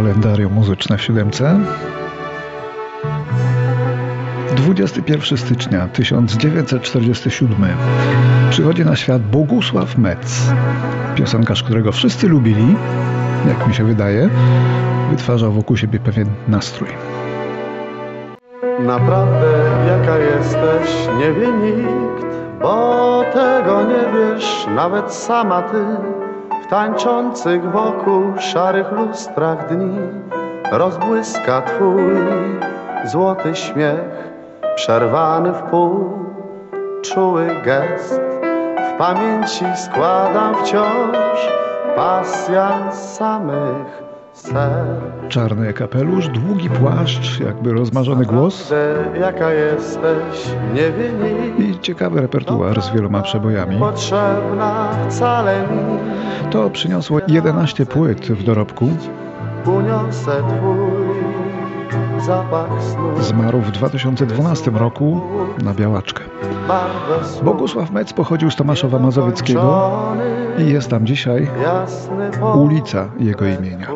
Kalendarium muzyczne w siódemce. 21 stycznia 1947 przychodzi na świat Bogusław Metz, piosenkarz, którego wszyscy lubili, jak mi się wydaje, wytwarzał wokół siebie pewien nastrój. Naprawdę jaka jesteś nie wie nikt, bo tego nie wiesz nawet sama ty. Tańczących wokół szarych lustrach dni rozbłyska twój złoty śmiech, przerwany w pół, czuły gest. W pamięci składam wciąż pasja samych. Czarny kapelusz, długi płaszcz, jakby rozmarzony głos jaka jesteś nie i ciekawy repertuar z wieloma przebojami. Potrzebna wcale mi To przyniosło 11 płyt w dorobku. uniosę twój. Zmarł w 2012 roku na białaczkę. Bogusław Metz pochodził z Tomaszowa Mazowieckiego i jest tam dzisiaj ulica jego imienia.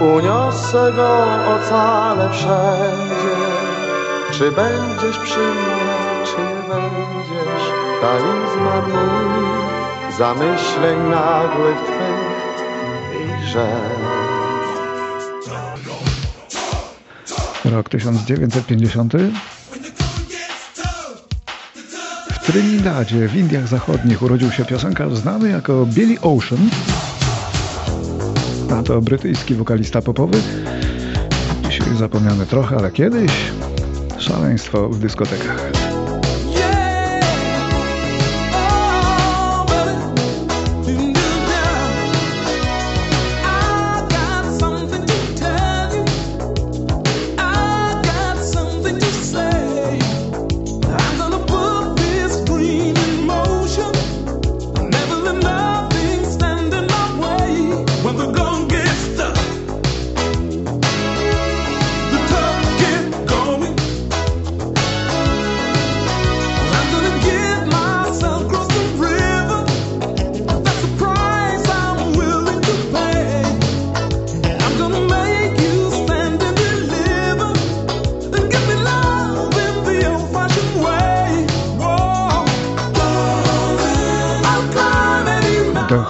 Uniosę go ocale wszędzie. Czy będziesz przy mnie, czy będziesz? Talizman mój zamyśleń nagłych twych i żal. Rok 1950. W Trinidadzie w Indiach Zachodnich urodził się piosenkarz znany jako Billy Ocean. To brytyjski wokalista popowy. Dzisiaj zapomniany trochę, ale kiedyś szaleństwo w dyskotekach.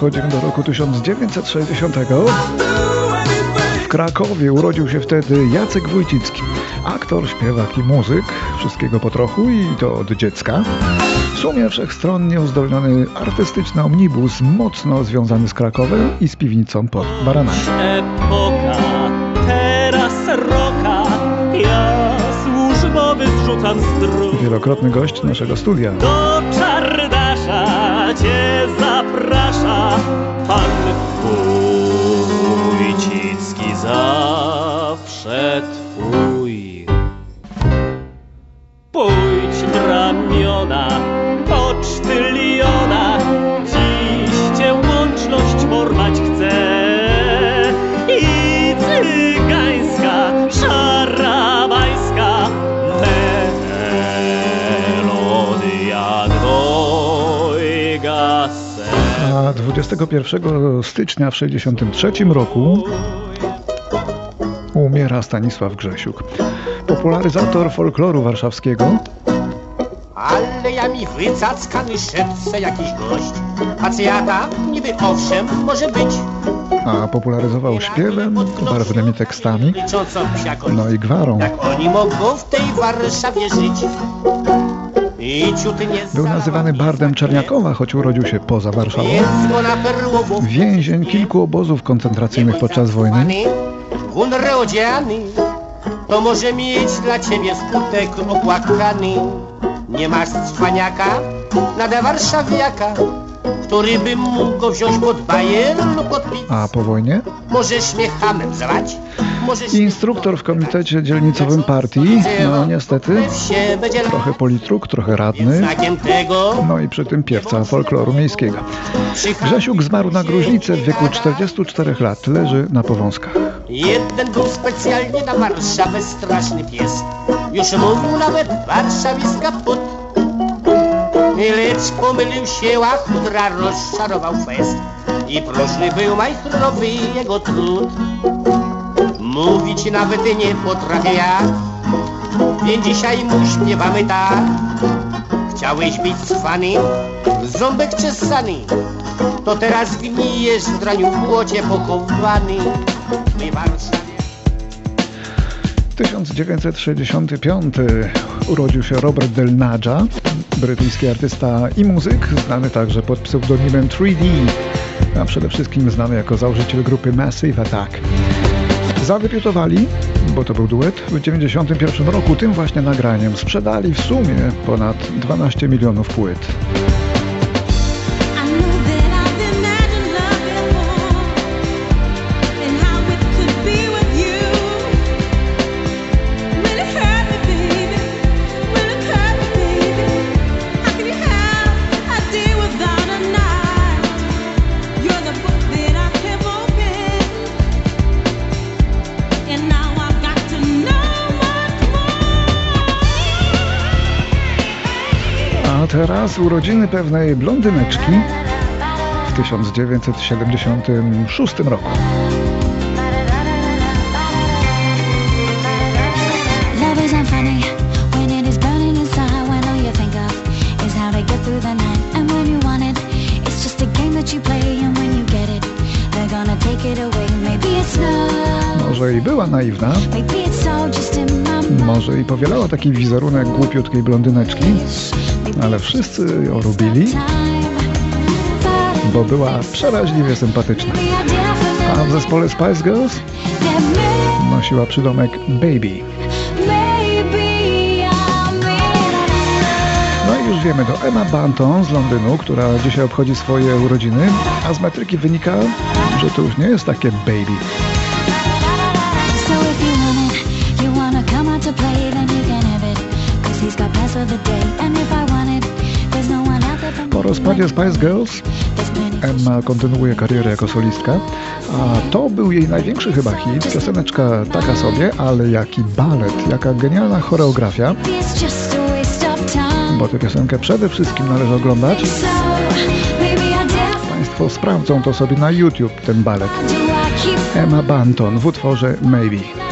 Dochodzimy do roku 1960. I'll do anything. W Krakowie urodził się wtedy Jacek Wójcicki. Aktor, śpiewak i muzyk, wszystkiego po trochu i to od dziecka. W sumie wszechstronnie uzdolniony artystyczny omnibus, mocno związany z Krakowem i z piwnicą pod Baranami. epoka, teraz roka, ja służbowy zrzucam z dróg. Wielokrotny gość naszego studia. Do czardasza cię zaprasza pan Wójcicki zawsze 21 stycznia w 1963 roku umiera Stanisław Grzesiuk. Popularyzator folkloru warszawskiego, Ale ja mi wycackany szepce jakiś gość. Pacjata niby owszem może być. a popularyzował śpiewem, barwnymi tekstami, no i gwarą. Jak oni mogą w tej Warszawie żyć? Był nazywany bardem Czerniakowa, choć urodził się poza Warszawą. Więzień kilku obozów koncentracyjnych podczas wojny. To może mieć dla ciebie skutek opłakany. Nie masz cwaniaka, nade warszawiaka, który by mógł go wziąć pod bajer lub pod pic. A po wojnie Możesz mnie hamem zwać, instruktor w komitecie dzielnicowym partii, no niestety, trochę politruk, trochę radny, no i przy tym piewca folkloru miejskiego. Grzesiuk zmarł na gruźlicę w wieku 44 lecz, leży na powązkach. Jeden był specjalnie na Warszawę straszny pies. Już mówił nawet warszawiska put. Lecz pomylił się, a chudra rozczarował fest. I próżny był majstrowy jego trud Mówić nawet nie potrafię ja. Więc dzisiaj mu śpiewamy tak. Chciałeś być cwany, ząbek czesany. To teraz gnijesz w draniu błocie pochowany. My Warszawie 1965 urodził się Robert Del Naja, brytyjski artysta i muzyk, znany także pod pseudonimem 3D, a przede wszystkim znany jako założyciel grupy Massive Attack. Zadebiutowali, bo to był duet, w 1991 roku tym właśnie nagraniem sprzedali w sumie ponad 12 milionów płyt. Gonna take it away. Maybe it's love, Może i była naiwna, może i powielała taki wizerunek głupiutkiej blondyneczki, ale wszyscy ją lubili, bo była przeraźliwie sympatyczna. A w zespole Spice Girls nosiła przydomek Baby. No i już wiemy, to Emma Banton z Londynu, która dzisiaj obchodzi swoje urodziny, a z metryki wynika, że to już nie jest takie baby. Me. rozpadzie Spice Girls Emma kontynuuje karierę jako solistka, a to był jej największy chyba hit, pioseneczka taka sobie, ale jaki balet, jaka genialna choreografia, bo tę piosenkę przede wszystkim należy oglądać. Państwo sprawdzą to sobie na YouTube, ten balet. Emma Banton w utworze Maybe.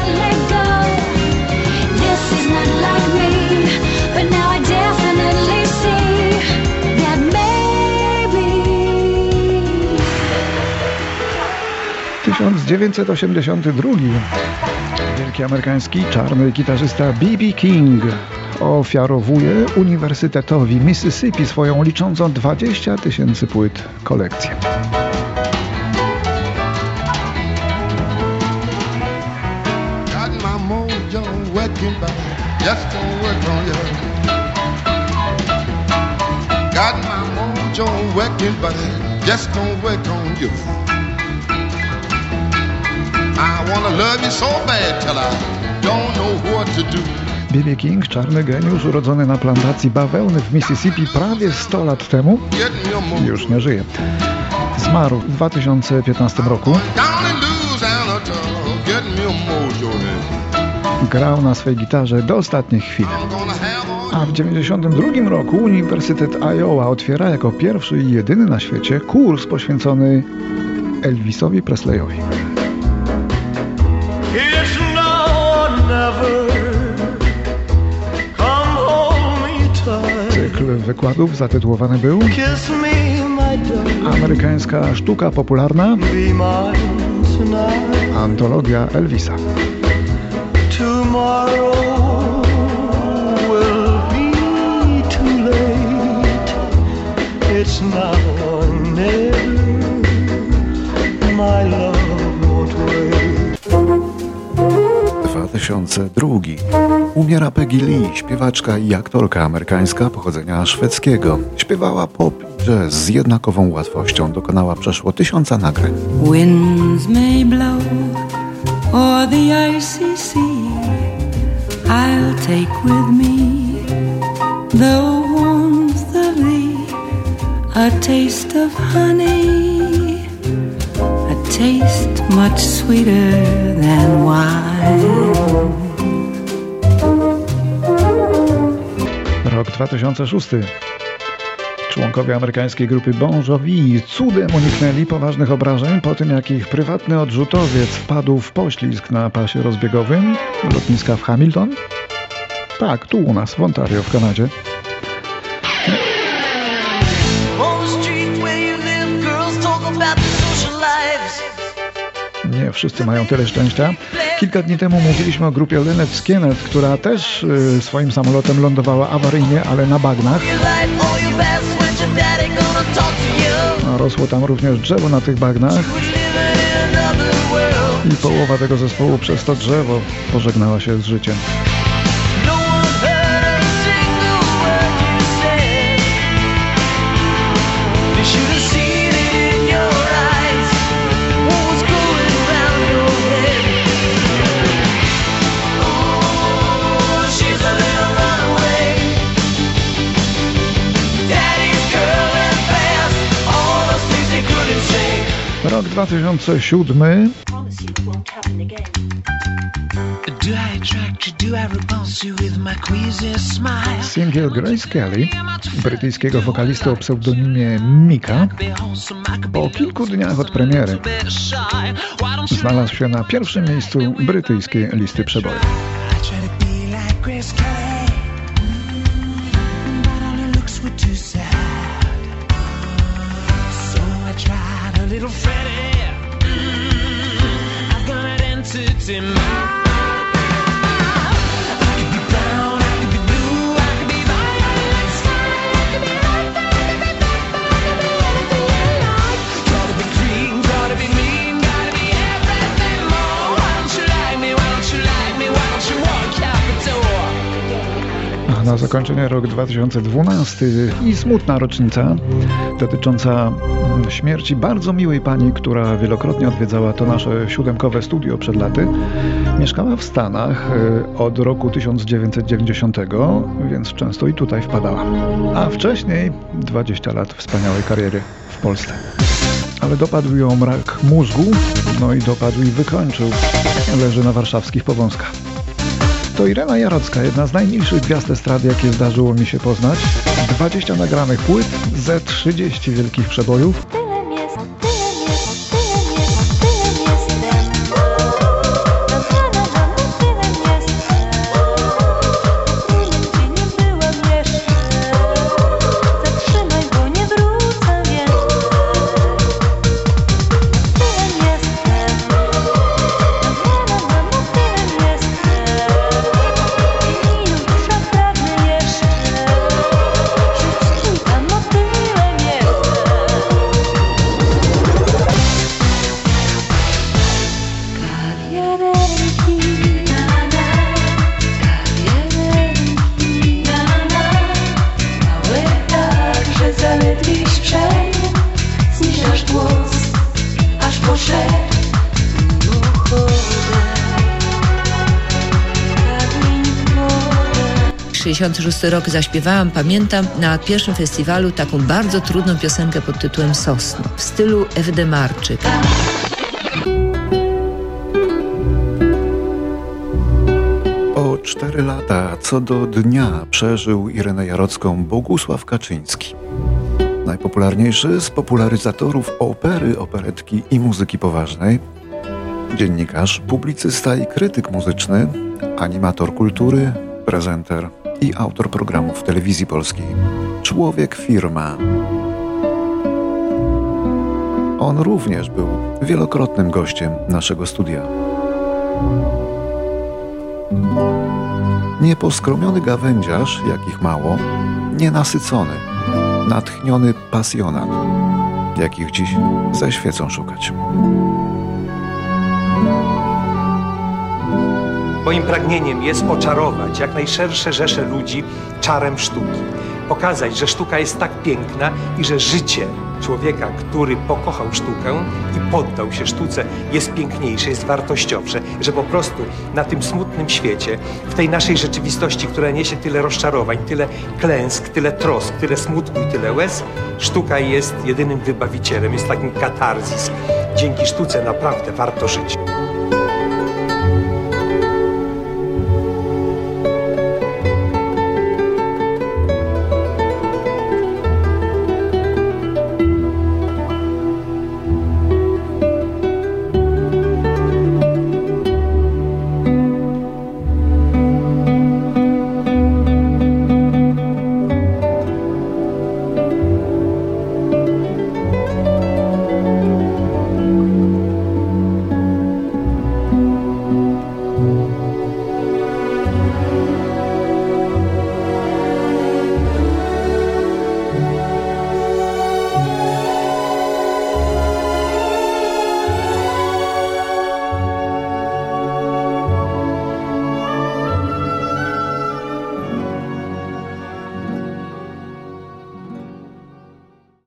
1982 wielki amerykański czarny gitarzysta B.B. King ofiarowuje Uniwersytetowi Mississippi swoją liczącą 20 tysięcy płyt kolekcję. Got my mojo working, but just don't work on you. I wanna love you so bad till I don't know what to do. B.B. King, czarny geniusz urodzony na plantacji bawełny w Mississippi prawie 100 lat temu, już nie żyje. Zmarł w 2015 roku. Grał na swej gitarze do ostatnich chwil. I'm gonna have all A w 92 roku Uniwersytet Iowa otwiera jako pierwszy i jedyny na świecie kurs poświęcony Elvisowi Presleyowi. Wykładów zatytułowany był Kiss me, my darling. Amerykańska sztuka popularna, Be mine tonight. antologia Elvisa. Tomorrow will be too late. It's now or never. My love won't wait. 2002. Umiera Peggy Lee, śpiewaczka i aktorka amerykańska pochodzenia szwedzkiego. Śpiewała pop i jazz z jednakową łatwością. Dokonała przeszło tysiąca nagrań. Winds may blow o'er the icy sea. I'll take with me the warmth of thee, a taste of honey, a taste much sweeter than wine. Rok 2006. Członkowie amerykańskiej grupy Bon Jovi cudem uniknęli poważnych obrażeń po tym, jak ich prywatny odrzutowiec wpadł w poślizg na pasie rozbiegowym lotniska w Hamilton. Tak, tu u nas, w Ontario, w Kanadzie. Nie wszyscy mają tyle szczęścia. Kilka dni temu mówiliśmy o grupie Leonard Skinner, która też y, swoim samolotem lądowała awaryjnie, ale na bagnach. Rosło tam również drzewo na tych bagnach i połowa tego zespołu przez to drzewo pożegnała się z życiem. 2007. Singiel Grace Kelly, brytyjskiego wokalisty o pseudonimie Mika, po kilku dniach od premiery znalazł się na pierwszym miejscu brytyjskiej listy przebojów. Na zakończenie rok 2012 i smutna rocznica dotycząca mm, śmierci bardzo miłej pani, która wielokrotnie odwiedzała to nasze siódemkowe studio przed laty. Mieszkała w Stanach y, od roku 1990, więc często i tutaj wpadała. A wcześniej 20 lat wspaniałej kariery w Polsce. Ale dopadł ją rak mózgu, no i dopadł i wykończył. Leży na warszawskich powązkach. To Irena Jarocka, jedna z najmilszych gwiazd estrady, jakie zdarzyło mi się poznać. 20 nagranych płyt, ze 30 wielkich przebojów. 1956 rok zaśpiewałam, pamiętam, na pierwszym festiwalu taką bardzo trudną piosenkę pod tytułem Sosno w stylu Ewy Demarczyk. O cztery lata co do dnia przeżył Irenę Jarocką Bogusław Kaczyński. Najpopularniejszy z popularyzatorów opery, operetki i muzyki poważnej. Dziennikarz, publicysta i krytyk muzyczny, animator kultury, prezenter i autor programów w telewizji polskiej. Człowiek firma. On również był wielokrotnym gościem naszego studia. Nieposkromiony gawędziarz, jakich mało, nienasycony, natchniony pasjonat, jakich dziś ze świecą szukać. Moim pragnieniem jest oczarować jak najszersze rzesze ludzi czarem sztuki. Pokazać, że sztuka jest tak piękna i że życie człowieka, który pokochał sztukę i poddał się sztuce, jest piękniejsze, jest wartościowsze, że po prostu na tym smutnym świecie, w tej naszej rzeczywistości, która niesie tyle rozczarowań, tyle klęsk, tyle trosk, tyle smutku i tyle łez, sztuka jest jedynym wybawicielem, jest takim katarzis. Dzięki sztuce naprawdę warto żyć.